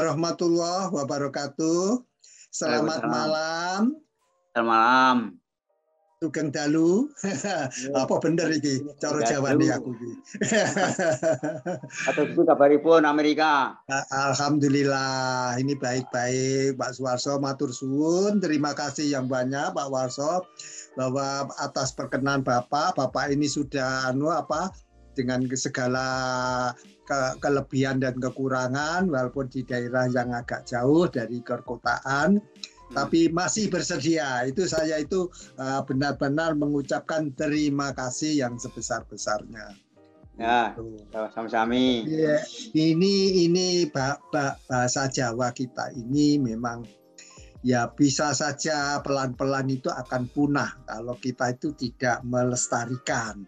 warahmatullahi wabarakatuh. Selamat malam. Selamat malam. Sugeng dalu. Apa bener iki cara jawane aku iki. Atau itu kabaripun Amerika. Alhamdulillah, ini baik-baik Pak Suwarso matur suwun. Terima kasih yang banyak Pak Warso bahwa atas perkenan Bapak, Bapak ini sudah anu apa dengan segala ke kelebihan dan kekurangan walaupun di daerah yang agak jauh dari perkotaan Hmm. tapi masih bersedia. Itu saya itu uh, benar-benar mengucapkan terima kasih yang sebesar-besarnya. Ya, gitu. sama-sama. Ya, ini ini bahasa Jawa kita ini memang ya bisa saja pelan-pelan itu akan punah kalau kita itu tidak melestarikan.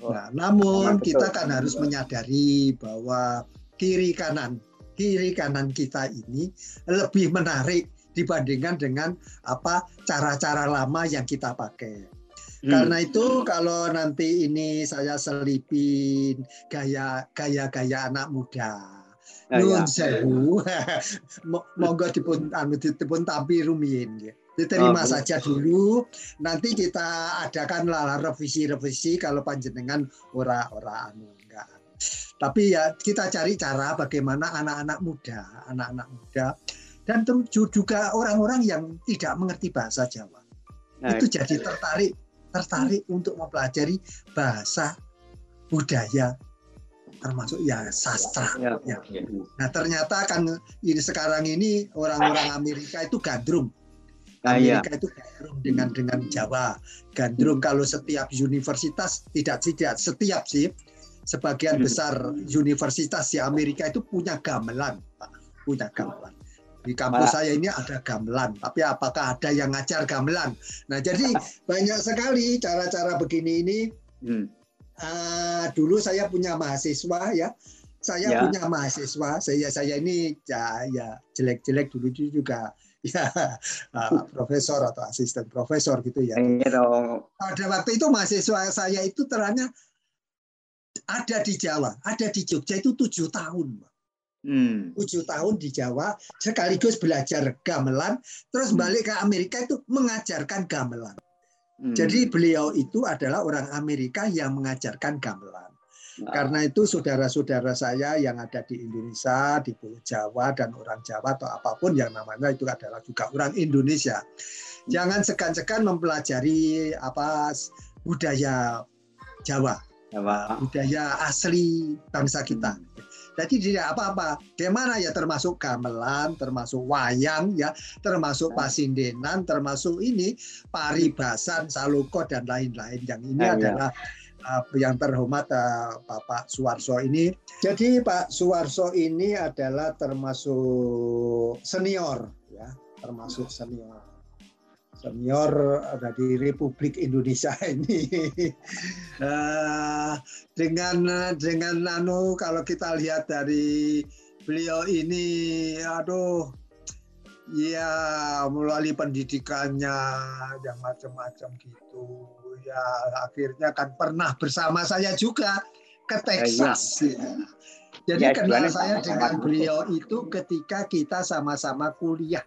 Oh, nah, namun kita kan harus menyadari bahwa kiri kanan kiri kanan kita ini lebih menarik dibandingkan dengan apa cara-cara lama yang kita pakai. Hmm. Karena itu kalau nanti ini saya selipin gaya gaya-gaya anak muda. Nah, Nun ya. sewu, monggo dipun anu dipun tampi rumiyin ya. Diterima oh, saja dulu. Nanti kita adakan lah revisi-revisi kalau panjenengan ora-ora anu enggak. Tapi ya kita cari cara bagaimana anak-anak muda, anak-anak muda dan juga orang-orang yang tidak mengerti bahasa Jawa nah, itu jadi tertarik tertarik untuk mempelajari bahasa budaya termasuk ya sastra ya. ya. Nah ternyata kan ini sekarang ini orang-orang Amerika itu gandrung. Iya. Amerika itu gandrung dengan dengan Jawa. Gandrung kalau setiap universitas tidak tidak setiap sih sebagian hmm. besar universitas di Amerika itu punya gamelan, Pak. Punya gamelan. Di kampus saya ini ada gamelan, tapi apakah ada yang ngajar gamelan? Nah, jadi banyak sekali cara-cara begini ini. Hmm. Uh, dulu saya punya mahasiswa ya, saya ya. punya mahasiswa. Saya saya ini ya ya jelek-jelek dulu juga ya uh, profesor atau asisten profesor gitu ya. Iya Pada waktu itu mahasiswa saya itu terangnya ada di Jawa, ada di Jogja itu tujuh tahun. Hmm. tujuh tahun di Jawa sekaligus belajar gamelan terus hmm. balik ke Amerika itu mengajarkan gamelan hmm. jadi beliau itu adalah orang Amerika yang mengajarkan gamelan. Karena itu saudara-saudara saya yang ada di Indonesia di Pulau Jawa dan orang Jawa atau apa pun yang namanya itu adalah juga orang Indonesia hmm. jangan sekan-sekan mempelajari apa budaya Jawa Jawa. budaya asli bangsa kita. Hmm. Jadi tidak apa-apa. Gimana ya termasuk gamelan, termasuk wayang ya, termasuk pasindenan, termasuk ini paribasan, saluko dan lain-lain. Yang ini ya, adalah uh, yang terhormat uh, Bapak Suwarso ini. Jadi Pak Suwarso ini adalah termasuk senior ya, termasuk senior. Senior dari Republik Indonesia ini. Uh, dengan dengan nano kalau kita lihat dari beliau ini aduh ya melalui pendidikannya yang macam-macam gitu ya akhirnya kan pernah bersama saya juga ke Texas ya. ya. Jadi ya, kenal saya dengan beliau itu ketika kita sama-sama kuliah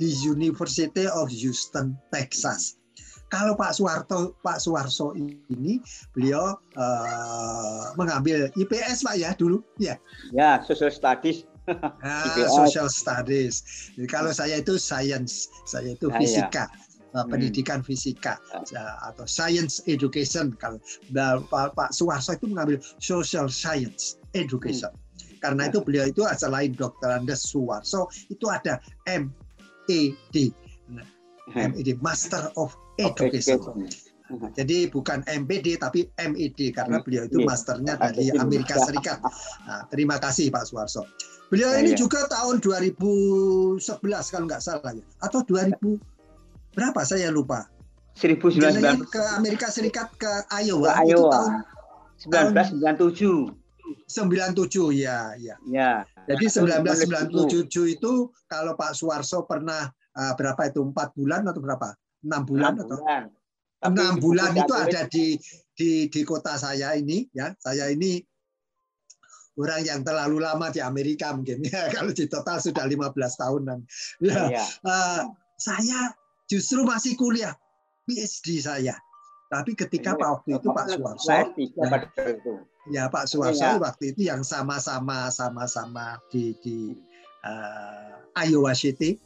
di University of Houston, Texas. Kalau Pak Suwarto, Pak Suwarso ini beliau uh, mengambil IPS Pak ya dulu, ya. Ya, social studies. Ah, social studies. Jadi kalau saya itu science, saya itu ah, fisika. Ya. Pendidikan hmm. fisika atau science education kalau Pak, Pak Suwarso itu mengambil social science education hmm. karena itu beliau itu selain dokter Andes Suwarso itu ada MED. MED Master of Education. Jadi bukan MPD tapi MED karena beliau itu masternya dari Amerika Serikat. Nah, terima kasih Pak Suwarso. Beliau ini juga tahun 2011 kalau nggak salah ya atau 2000 berapa saya lupa. 1990 ke Amerika Serikat ke Iowa, ke Iowa. itu tahun 1997. 97 ya, ya. Ya. Jadi 1997 itu kalau Pak Suwarso pernah uh, berapa itu empat bulan atau berapa? Enam bulan 6 atau enam bulan itu ada di di di kota saya ini ya. Saya ini orang yang terlalu lama di Amerika mungkin ya kalau di total sudah 15 tahunan. Ya, ya. Uh, saya justru masih kuliah PhD saya. Tapi ketika Pak waktu itu Pak Suwarso, ya, ya Pak Suwarso ya. waktu itu yang sama-sama sama-sama di di uh, Iowa City,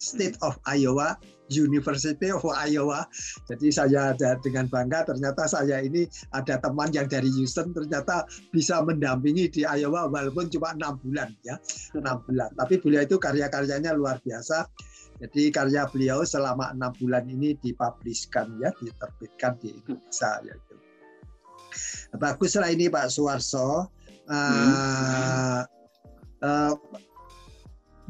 State of Iowa, University of Iowa. Jadi saya dengan bangga ternyata saya ini ada teman yang dari Houston ternyata bisa mendampingi di Iowa walaupun cuma enam bulan ya enam bulan. Tapi beliau itu karya-karyanya luar biasa. Jadi karya beliau selama enam bulan ini dipubliskan ya, diterbitkan di Indonesia yaitu. Baguslah ini Pak Suwarso. Uh, uh,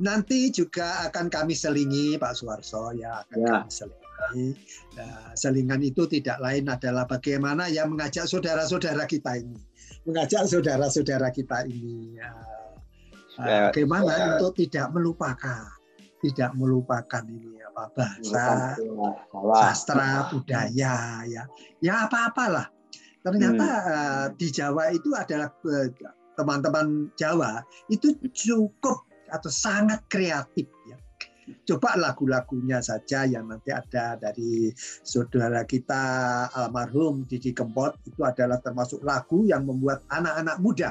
nanti juga akan kami selingi Pak Suwarso ya akan ya. kami selingi. Nah, selingan itu tidak lain adalah bagaimana ya mengajak saudara-saudara kita ini, mengajak saudara-saudara kita ini ya, ya, bagaimana ya. untuk tidak melupakan, tidak melupakan ini apa bahasa, sastra, budaya ya, ya apa-apalah. Ternyata hmm. uh, di Jawa itu adalah eh, teman-teman Jawa itu cukup atau sangat kreatif ya. Coba lagu-lagunya saja yang nanti ada dari saudara kita almarhum Didi Kempot itu adalah termasuk lagu yang membuat anak-anak muda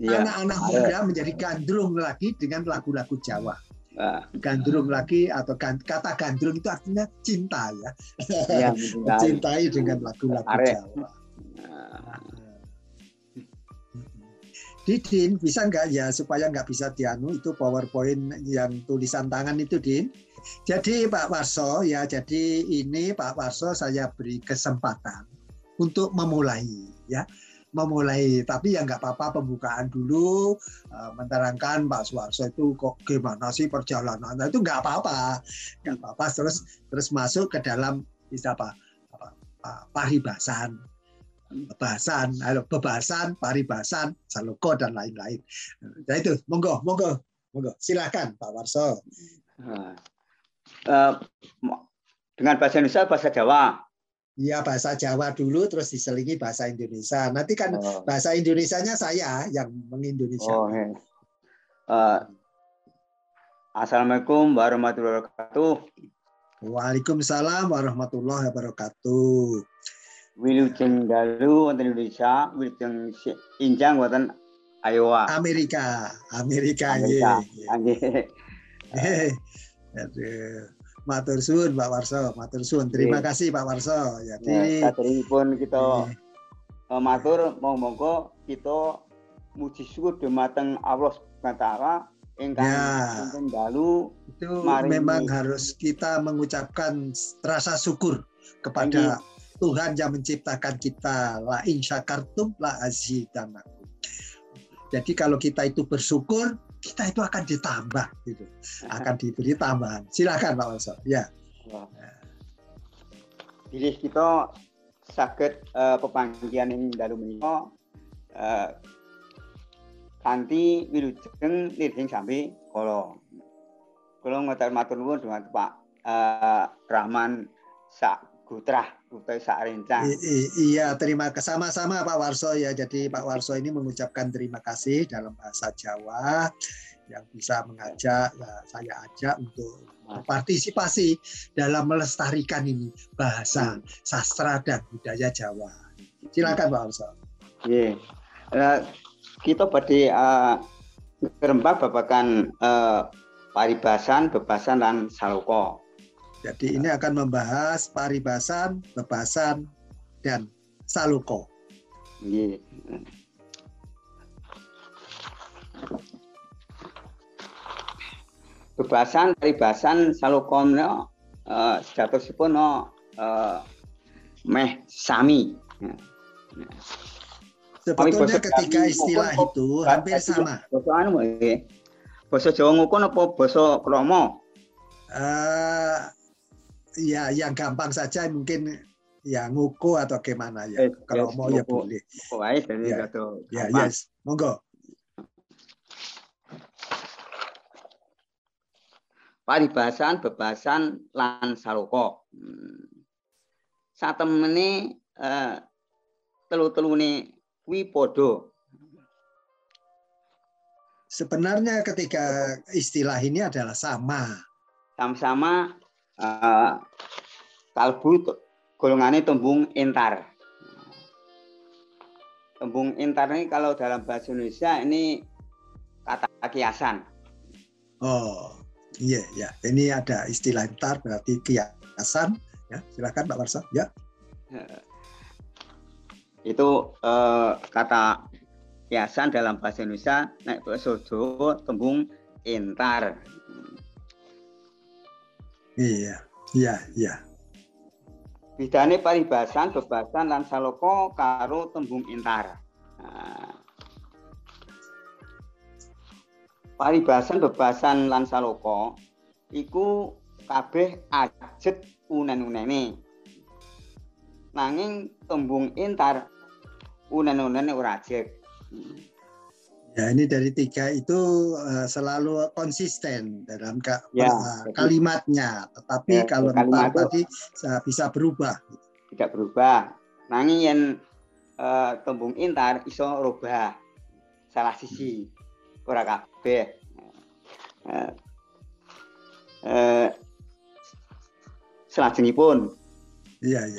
iya. anak-anak ya. muda menjadi gandrung lagi dengan lagu-lagu Jawa. Nah. Gandrung lagi atau kata gandrung itu artinya cinta ya. ya Mencintai dengan lagu-lagu Jawa. Nah. Didin bisa nggak ya supaya nggak bisa dianu itu PowerPoint yang tulisan tangan itu Din. Jadi Pak Warso ya jadi ini Pak Warso saya beri kesempatan untuk memulai ya memulai tapi ya nggak apa-apa pembukaan dulu uh, menerangkan Pak Suwarso itu kok gimana sih perjalanan itu nggak apa-apa nggak apa-apa terus terus masuk ke dalam bisa apa, apa, apa paribasan bebasan, bebasan, paribasan, saloko dan lain-lain. Nah itu, monggo, monggo, monggo, silakan Pak Warso. Uh, dengan bahasa Indonesia, bahasa Jawa. Iya bahasa Jawa dulu, terus diselingi bahasa Indonesia. Nanti kan oh. bahasa Indonesianya saya yang mengindonesia. Oh, uh, Assalamualaikum warahmatullahi wabarakatuh. Waalaikumsalam warahmatullahi wabarakatuh. Wilujeng Dalu wonten Indonesia, Wilujeng Injang wonten Iowa. Amerika, Amerika, Amerika. Nggih. Aduh. Matur suwun Pak Warso, matur suwun. Terima Oke. kasih Pak Warso. Jadi ya, pun kita eh, matur mau monggo kita muji syukur dumateng Allah Subhanahu taala ingkang ya, dalu itu mari memang harus kita mengucapkan rasa syukur kepada Tuhan yang menciptakan kita la in syakartum la azidanakum. Jadi kalau kita itu bersyukur, kita itu akan ditambah gitu. Akan diberi tambahan. Silakan Pak Walso. Ya. Jadi kita sakit uh, pepanggian ini dalu menika uh, kanthi wilujeng nirhing sampai kalau kalau ngoten matur nuwun Pak uh, Rahman Sak Gutrah Kutai Sakrencang. Iya, terima kasih sama-sama Pak Warso ya. Jadi Pak Warso ini mengucapkan terima kasih dalam bahasa Jawa yang bisa mengajak ya, saya ajak untuk berpartisipasi dalam melestarikan ini bahasa hmm. sastra dan budaya Jawa. Silakan Pak Warso. Iya. Uh, kita pada uh, kerembak babakan uh, paribasan, bebasan dan saloko. Jadi ini akan membahas paribasan, bebasan, dan saluko. Yeah. Bebasan, paribasan, saluko no, uh, sejatosipun no, uh, meh sami. Sebetulnya ketika istilah itu hampir sama. Basa anu Basa Jawa ngukun apa basa Kromo? Uh, ya yang gampang saja mungkin ya nguku atau gimana ya. Eh, Kalau yes, mau ya boleh. Nguku aja dari ya, ya yes, monggo. Paribasan, bebasan, lan saloko. Hmm. Saat temene eh, telu-telune kuwi padha. sebenarnya ketika istilah ini adalah sama. Sama-sama uh, kalbu golongannya tembung intar. Tembung intar ini kalau dalam bahasa Indonesia ini kata kiasan. Oh, iya ya. Ini ada istilah intar berarti kiasan. Ya, silakan Pak Warsa. Ya. Itu eh, kata kiasan dalam bahasa Indonesia naik tembung intar. Iya, iya, iya. Bidane paribasan, bebasan lan saloko karo tembung intar. Nah, paribasan, bebasan lan saloko iku kabeh ajet unen-unene. Nanging tembung intar unen-unene ora ajet. Ya ini dari tiga itu uh, selalu konsisten dalam ka ya, kalimatnya, tetapi ya, kalau kalimat tadi bisa berubah. Tidak berubah. Nanging yang uh, tembung intar iso rubah salah sisi ora kabeh. Uh, uh, selajengipun. Iya, iya.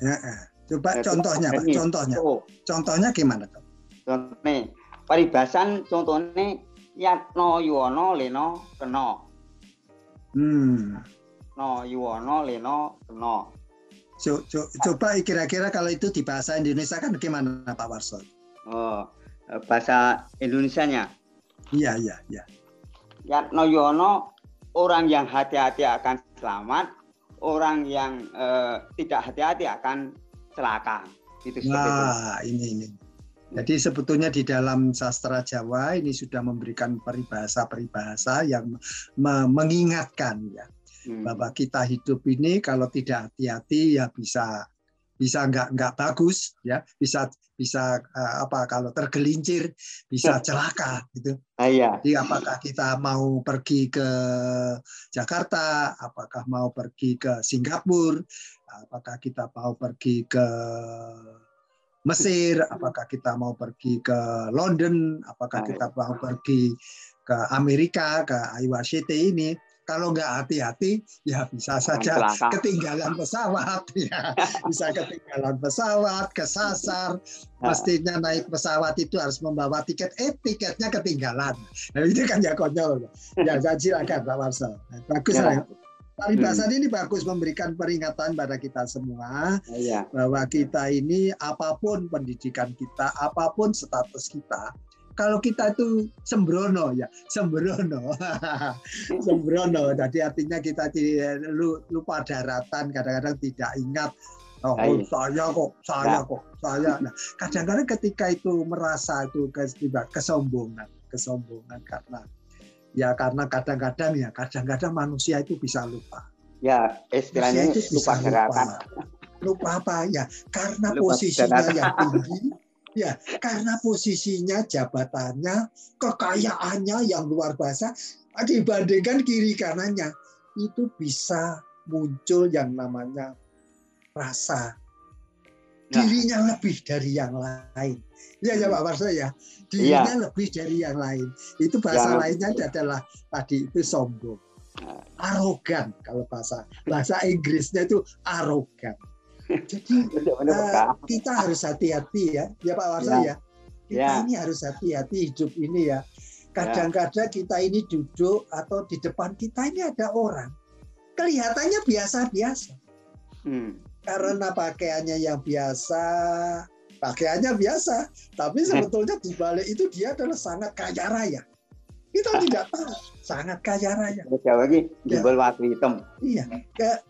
Ya, ya, coba contohnya, Pak. Contohnya. Oh. Contohnya gimana, Pak? Contohnya paribasan contohnya yatno yuwono leno kena. Hmm. No yuwono leno kena. Coba kira-kira kalau itu di bahasa Indonesia kan gimana Pak Warso? Oh, bahasa Indonesianya? Iya, iya, iya. Yatno yuwono orang yang hati-hati akan selamat, orang yang eh, tidak hati-hati akan celaka. Itu Wah, itu. ini ini. Jadi sebetulnya di dalam sastra Jawa ini sudah memberikan peribahasa-peribahasa yang mengingatkan ya hmm. bahwa kita hidup ini kalau tidak hati-hati ya bisa bisa nggak nggak bagus ya bisa bisa uh, apa kalau tergelincir bisa celaka gitu. Ah, iya. Jadi apakah kita mau pergi ke Jakarta, apakah mau pergi ke Singapura, apakah kita mau pergi ke Mesir, apakah kita mau pergi ke London, apakah kita mau pergi ke Amerika, ke Iowa City ini, kalau nggak hati-hati ya bisa saja ketinggalan pesawat ya. Bisa ketinggalan pesawat kesasar. Mestinya naik pesawat itu harus membawa tiket. Eh tiketnya ketinggalan. Nah itu kan ya konyol. Ya silakan Pak Marcel. Bagus ya. Paribasan hmm. ini bagus memberikan peringatan pada kita semua ya. bahwa kita ini apa pun pendidikan kita, apa pun status kita, kalau kita itu sembrono ya, sembrono, sembrono. Jadi artinya kita lupa daratan, kadang-kadang tidak ingat Oh, oh saya kok, saya kok, saya. Nah, kadang-kadang ketika itu merasa itu kesombongan, kesombongan karena ya karena kadang-kadang ya kadang-kadang manusia itu bisa lupa. Ya istilahnya itu lupa gerakan. Lupa, apa ya? Karena lupa posisinya yang tinggi, ya karena posisinya jabatannya, kekayaannya yang luar biasa dibandingkan kiri kanannya itu bisa muncul yang namanya rasa. Dirinya lebih dari yang lain. Ya ya Pak Warso ya dirinya ya. lebih dari yang lain. Itu bahasa ya. lainnya adalah tadi itu sombong. Arogan kalau bahasa bahasa Inggrisnya itu arogan. Jadi uh, kita harus hati-hati ya, ya Pak Warsa ya. ya. Kita ya. ini harus hati-hati hidup ini ya. Kadang-kadang kita ini duduk atau di depan kita ini ada orang kelihatannya biasa-biasa. Hmm. Karena pakaiannya yang biasa, pakaiannya biasa, tapi sebetulnya di balik itu dia adalah sangat kaya raya. Kita tidak tahu, sangat kaya raya. Jawa lagi ya. waktu hitam. Iya,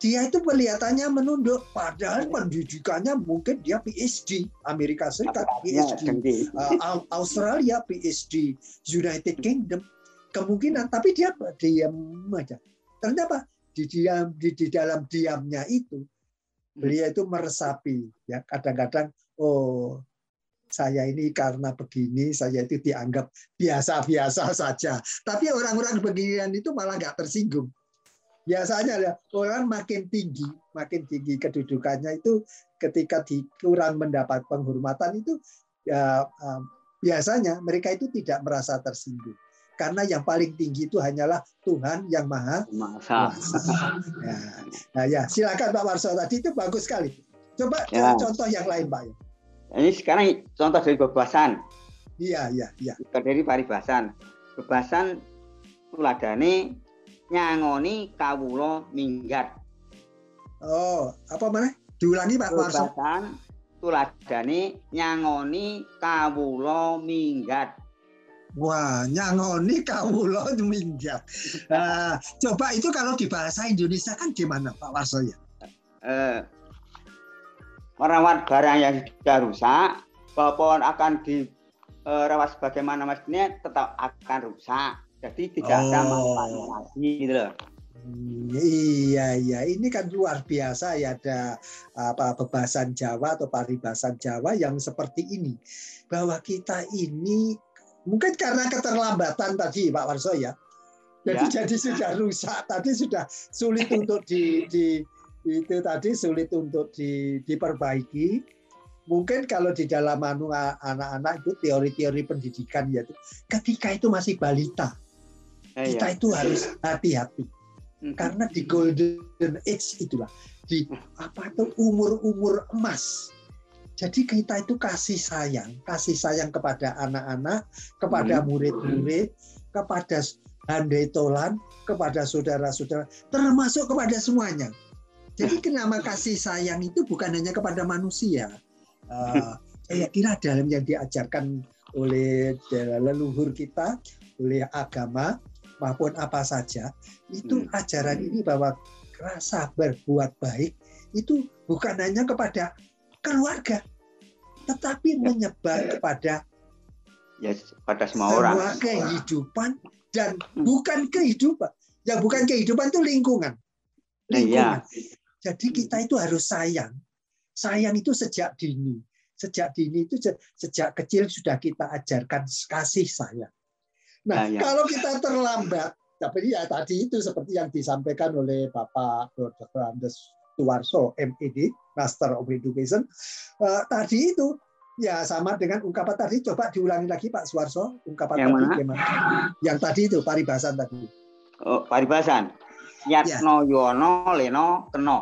dia itu kelihatannya menunduk, padahal pendidikannya mungkin dia PhD, Amerika Serikat PhD, uh, Australia PhD, United Kingdom, kemungkinan, tapi dia diam aja. Ternyata di diam di, di dalam diamnya itu beliau itu meresapi ya kadang-kadang oh saya ini karena begini saya itu dianggap biasa-biasa saja. Tapi orang-orang beginian itu malah nggak tersinggung. Biasanya ya, orang makin tinggi, makin tinggi kedudukannya itu ketika di, kurang mendapat penghormatan itu ya biasanya mereka itu tidak merasa tersinggung karena yang paling tinggi itu hanyalah Tuhan yang maha Masa. Ya. Nah, ya silakan Pak Warso tadi itu bagus sekali. Coba Ya. contoh yang lain Pak. Ini sekarang contoh dari bebasan. Iya, iya, iya. dari paribasan. Bebasan tuladane nyangoni kawula minggat. Oh, apa mana? Diulangi Pak Warso. Bebasan tuladane nyangoni kawula minggat. Wah, nyangoni kawula minggat. Nah, coba itu kalau di bahasa Indonesia kan gimana Pak Warso ya? Eh, merawat barang yang sudah rusak, walaupun akan dirawat sebagaimana mestinya tetap akan rusak. Jadi tidak ada Oh. manfaatnya lagi gitu loh. Iya, iya. Ini kan luar biasa ya ada apa bebasan Jawa atau paribasan Jawa yang seperti ini. Bahwa kita ini mungkin karena keterlambatan tadi Pak Warso ya. Jadi Ya. jadi sudah rusak tadi sudah sulit untuk di, di itu tadi sulit untuk di, diperbaiki. Mungkin kalau di dalam anu anak-anak itu teori-teori pendidikan ya itu ketika itu masih balita Eh, kita ya. itu harus hati-hati Hmm. karena di golden age itulah di apa itu umur-umur emas. Jadi kita itu kasih sayang, kasih sayang kepada anak-anak, kepada Hmm. murid-murid, kepada handai tolan, kepada saudara-saudara, termasuk kepada semuanya. Jadi kenapa kasih sayang itu bukan hanya kepada manusia. Eh, saya kira dalam yang diajarkan oleh leluhur kita, oleh agama maupun apa saja, itu Hmm. ajaran ini bahwa rasa berbuat baik itu bukan hanya kepada keluarga, tetapi menyebar kepada ya pada semua orang. kehidupan dan Hmm. bukan kehidupan. Yang bukan kehidupan itu lingkungan. Nah, Lingkungan. iya. Jadi kita itu harus sayang. Sayang itu sejak dini. Sejak dini itu se- sejak kecil sudah kita ajarkan kasih sayang. Nah, Nah, ya. kalau kita terlambat, tapi ya tadi itu seperti yang disampaikan oleh Bapak Dr. Andes Tuwarso, MED, Master of Education, eh, tadi itu ya sama dengan ungkapan tadi. Coba diulangi lagi Pak Suwarso, ungkapan Yang tadi mana? gimana? Yang tadi itu paribasan tadi. Oh, paribasan. Yatno Yono Leno Keno.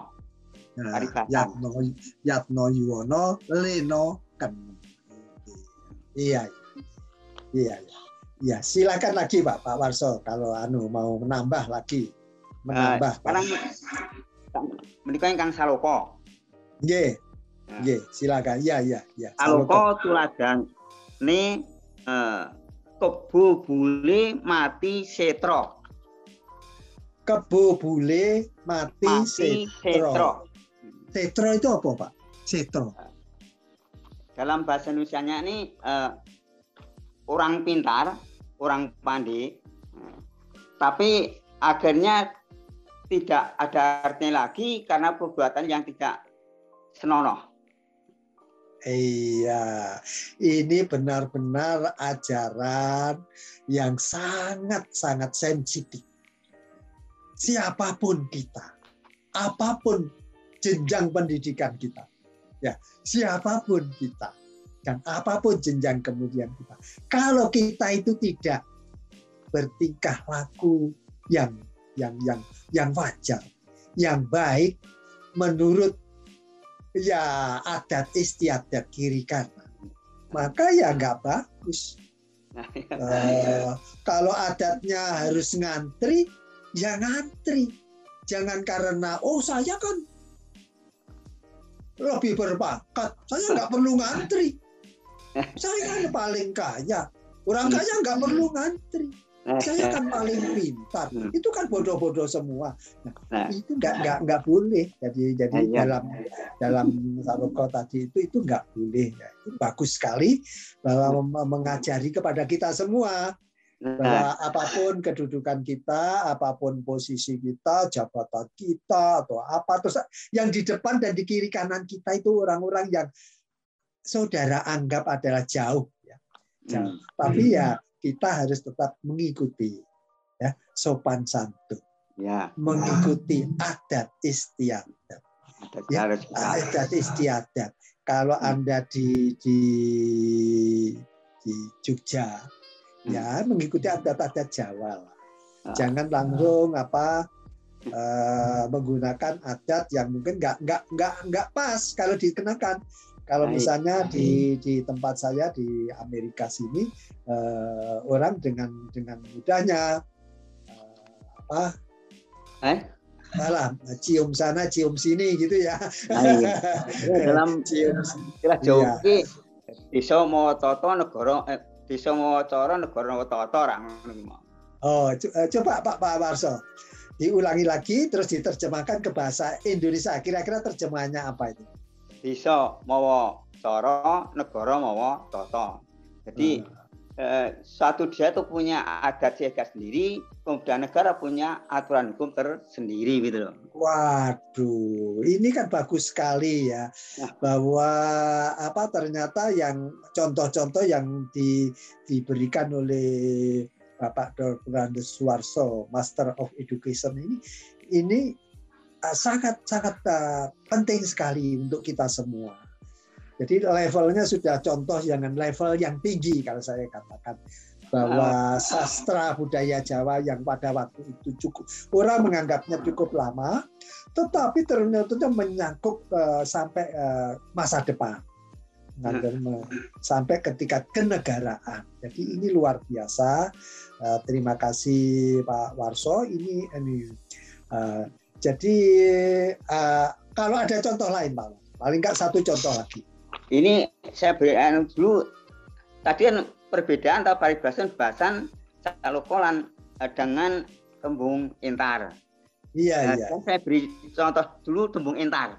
Nah, Paribasan. Yatno Yatno Yuwono Leno Ken. Iya. Iya, iya. Iya, silakan lagi Pak Pak Warso kalau anu mau menambah lagi. Menambah. Pak. Sekarang menikah Kang Saloko. Nggih, Nah. nggih, silakan. Iya, iya, iya. Saloko tuladan ne eh, kebu bule mati setro. Kebo bule mati, Mati setro. setro. Setro itu apa, Pak? Setro. Dalam bahasa Indonesia ini eh, orang pintar, orang pandai, tapi akhirnya tidak ada artinya lagi karena perbuatan yang tidak senonoh. Iya, ini benar-benar ajaran yang sangat-sangat sensitif. Siapa pun kita, apa pun jenjang pendidikan kita, ya, siapa pun kita, dan apa pun jenjang kemudian kita, kalau kita itu tidak bertingkah laku yang yang yang yang wajar, yang baik menurut ya adat istiadat kiri kanan. Maka ya nggak bagus. Eh, kalau adatnya harus ngantri ya ngantri. Jangan karena oh saya kan lebih berbakat. Saya nggak perlu ngantri. Saya kan paling kaya. Orang kaya nggak perlu ngantri saya kan paling pintar. Hmm. itu kan bodoh-bodoh semua. Nah. itu nggak nggak nggak boleh. Jadi jadi Iya. dalam dalam saroko tadi itu itu nggak boleh. Ya. itu bagus sekali bahwa mem- mengajari kepada kita semua Nah, bahwa apa pun kedudukan kita apa pun posisi kita jabatan kita atau apa terus yang di depan dan di kiri kanan kita itu orang-orang yang saudara anggap adalah jauh ya. Jauh. Hmm, tapi ya kita harus tetap mengikuti ya sopan santun ya, mengikuti adat istiadat ada Ya, adat istiadat kalau anda di di di Jogja ya mengikuti adat-adat Jawa lah. Ah. Jangan langsung apa eh, menggunakan adat yang mungkin nggak nggak nggak nggak pas kalau dikenakan. Kalau misalnya di di tempat saya di Amerika sini eh, orang dengan dengan mudahnya eh, apa Eh? alah cium sana cium sini gitu ya. Nah, iya. dalam cium istilah Jawa iki desa tata negara eh, desa mawa cara negara mawa tata ra ngono. Oh, eh, coba Pak Pak Warso. Diulangi lagi terus diterjemahkan ke bahasa Indonesia. Kira-kira terjemahannya apa itu? Desa mawa cara negara mawa tata. Jadi eh, suatu desa itu punya adat siaga sendiri, kemudian negara punya aturan hukum tersendiri gitu loh. Waduh, ini kan bagus sekali ya Nah. bahwa apa ternyata yang contoh-contoh yang di, diberikan oleh Bapak Dr. Randes Suwarso, Master of Education ini ini sangat sangat uh, penting sekali untuk kita semua. Jadi levelnya sudah contoh jangan level yang tinggi kalau saya katakan bahwa sastra budaya Jawa yang pada waktu itu cukup orang menganggapnya cukup lama, tetapi ternyata menyangkut eh, sampai eh, masa depan, me- sampai ketika kenegaraan. Jadi ini luar biasa. Eh, terima kasih Pak Warso. Ini ini eh, jadi eh, kalau ada contoh lain Pak, paling nggak satu contoh lagi. Ini saya berikan dulu tadi kan perbedaan atau paribasan bahasan salokolan eh, dengan tembung intar. Iya Nah, iya kan saya beri contoh dulu tembung intar.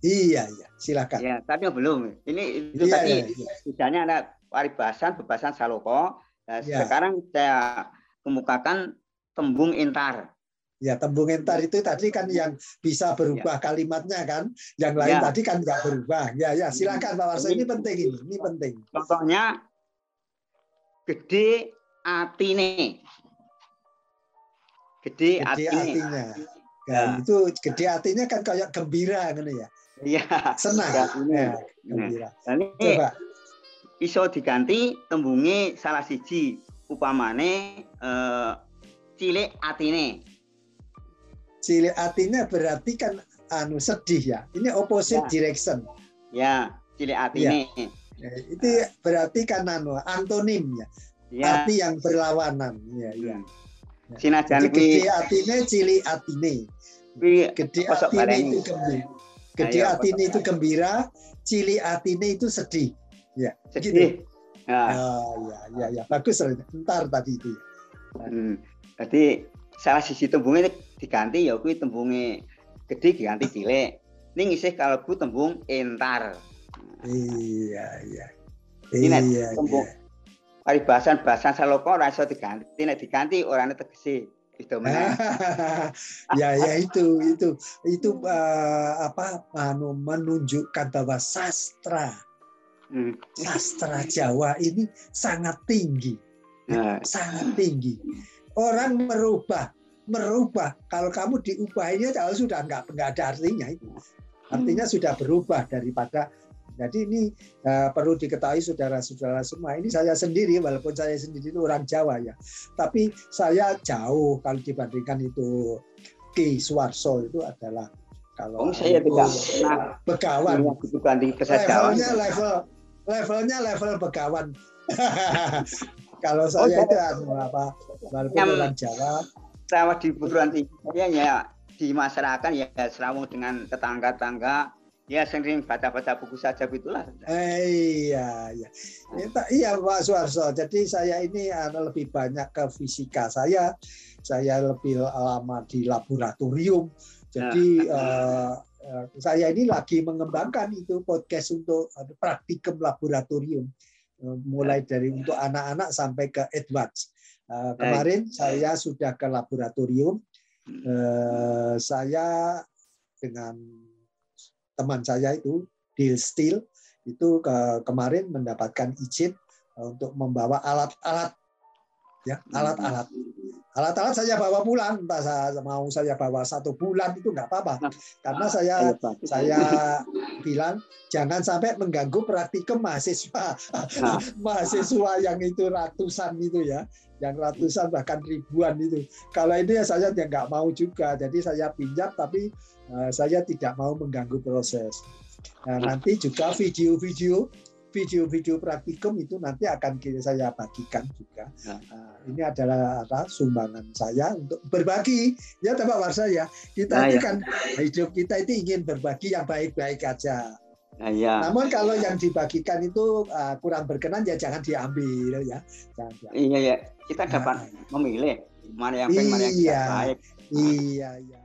iya iya silakan. Ya, tapi belum. Ini itu Iya, tadi iya, iya. misalnya ada paribasan, bebasan saloko. Nah, Ya. Sekarang saya kemukakan tembung intar. Ya tembung entar itu tadi kan yang bisa berubah kalimatnya kan, yang lain Ya. tadi kan nggak berubah. Ya ya silakan Pak Warso ini penting ini, ini penting. Contohnya gede atine. Gede, Gede atine. hatinya. Ya, Ya. itu gede hatinya kan kayak gembira kan ya, Iya. senang. Ya. Ya, gembira. Nah, ini Coba. iso diganti tembunge salah siji upamane eh, cilik atine. Cilik hatinya berarti kan anu sedih ya. Ini opposite Ya. direction. Ya, cilik atine. Ya, itu berarti kan anu antonim ya, Ya. arti yang berlawanan. Ya, ya. Hmm. Sinajan Jadi kuwi gede hatinya cilik hatine. kuwi Gede atine itu gembira. Gede Ayo, atine itu gembira, cili atine itu sedih. sedih. Ya. Ah, ya, ya, ya. Bagus. Ntar tadi itu. ya. Hmm. Jadi salah sisi tembungnya diganti ya kuwi tembunge gede diganti cilik. Ning isih kalebu tembung entar. Iya, iya. Ini Iya, tembung iya. paribasan bahasan saloko ora iso diganti, nek diganti orane tegese itu ya, ya itu, itu, itu eh, apa? Anu menunjukkan bahwa sastra, Hmm. sastra Jawa ini sangat tinggi. Nah, sangat tinggi. Orang merubah, merubah. Kalau kamu diubahinnya kalau sudah nggak nggak ada artinya itu. Artinya sudah berubah daripada. Jadi ini eh, perlu diketahui saudara-saudara semua. Ini saya sendiri, walaupun saya sendiri itu orang Jawa ya, tapi saya jauh kalau dibandingkan itu Ki Suwarso itu adalah kalau Oh, saya tidak pernah begawan levelnya level levelnya level begawan. Kalau saya Oh, itu apa walaupun orang Jawa, Saya di perguruan tinggi saya ya di masyarakat ya serawung dengan tetangga-tangga ya sering baca-baca buku saja begitulah. eh, iya iya. Itu- Iya Pak Suarso. Jadi saya ini lebih banyak ke fisika. Saya saya lebih lama di laboratorium. Jadi eh, eh, saya ini lagi mengembangkan itu podcast untuk eh, praktikum laboratorium. Mulai dari untuk anak-anak sampai ke advance. Eh, kemarin saya sudah ke laboratorium. Eh, saya dengan teman saya itu Deal Steel itu ke kemarin mendapatkan izin untuk membawa alat-alat ya alat-alat alat-alat saya bawa pulang entah saya mau saya bawa satu bulan itu nggak apa-apa. Karena saya saya bilang jangan sampai mengganggu praktikum mahasiswa. Nah. mahasiswa yang itu ratusan itu ya. Yang ratusan bahkan ribuan itu. Kalau ini ya saya ya nggak mau juga. Jadi saya pinjam tapi uh, saya tidak mau mengganggu proses. Nah, nanti juga video-video video-video praktikum itu nanti akan saya bagikan juga. Nah, ini adalah apa, sumbangan saya untuk berbagi. Ya, Pak Warsa ya. Kita nah, ini ya. kan hidup kita itu ingin berbagi yang baik-baik aja. Nah, ya. Namun kalau yang dibagikan itu uh, kurang berkenan ya jangan diambil ya. Jangan diambil. Iya ya, kita dapat nah, memilih mana yang baik, mana yang tidak iya. baik. Iya, iya.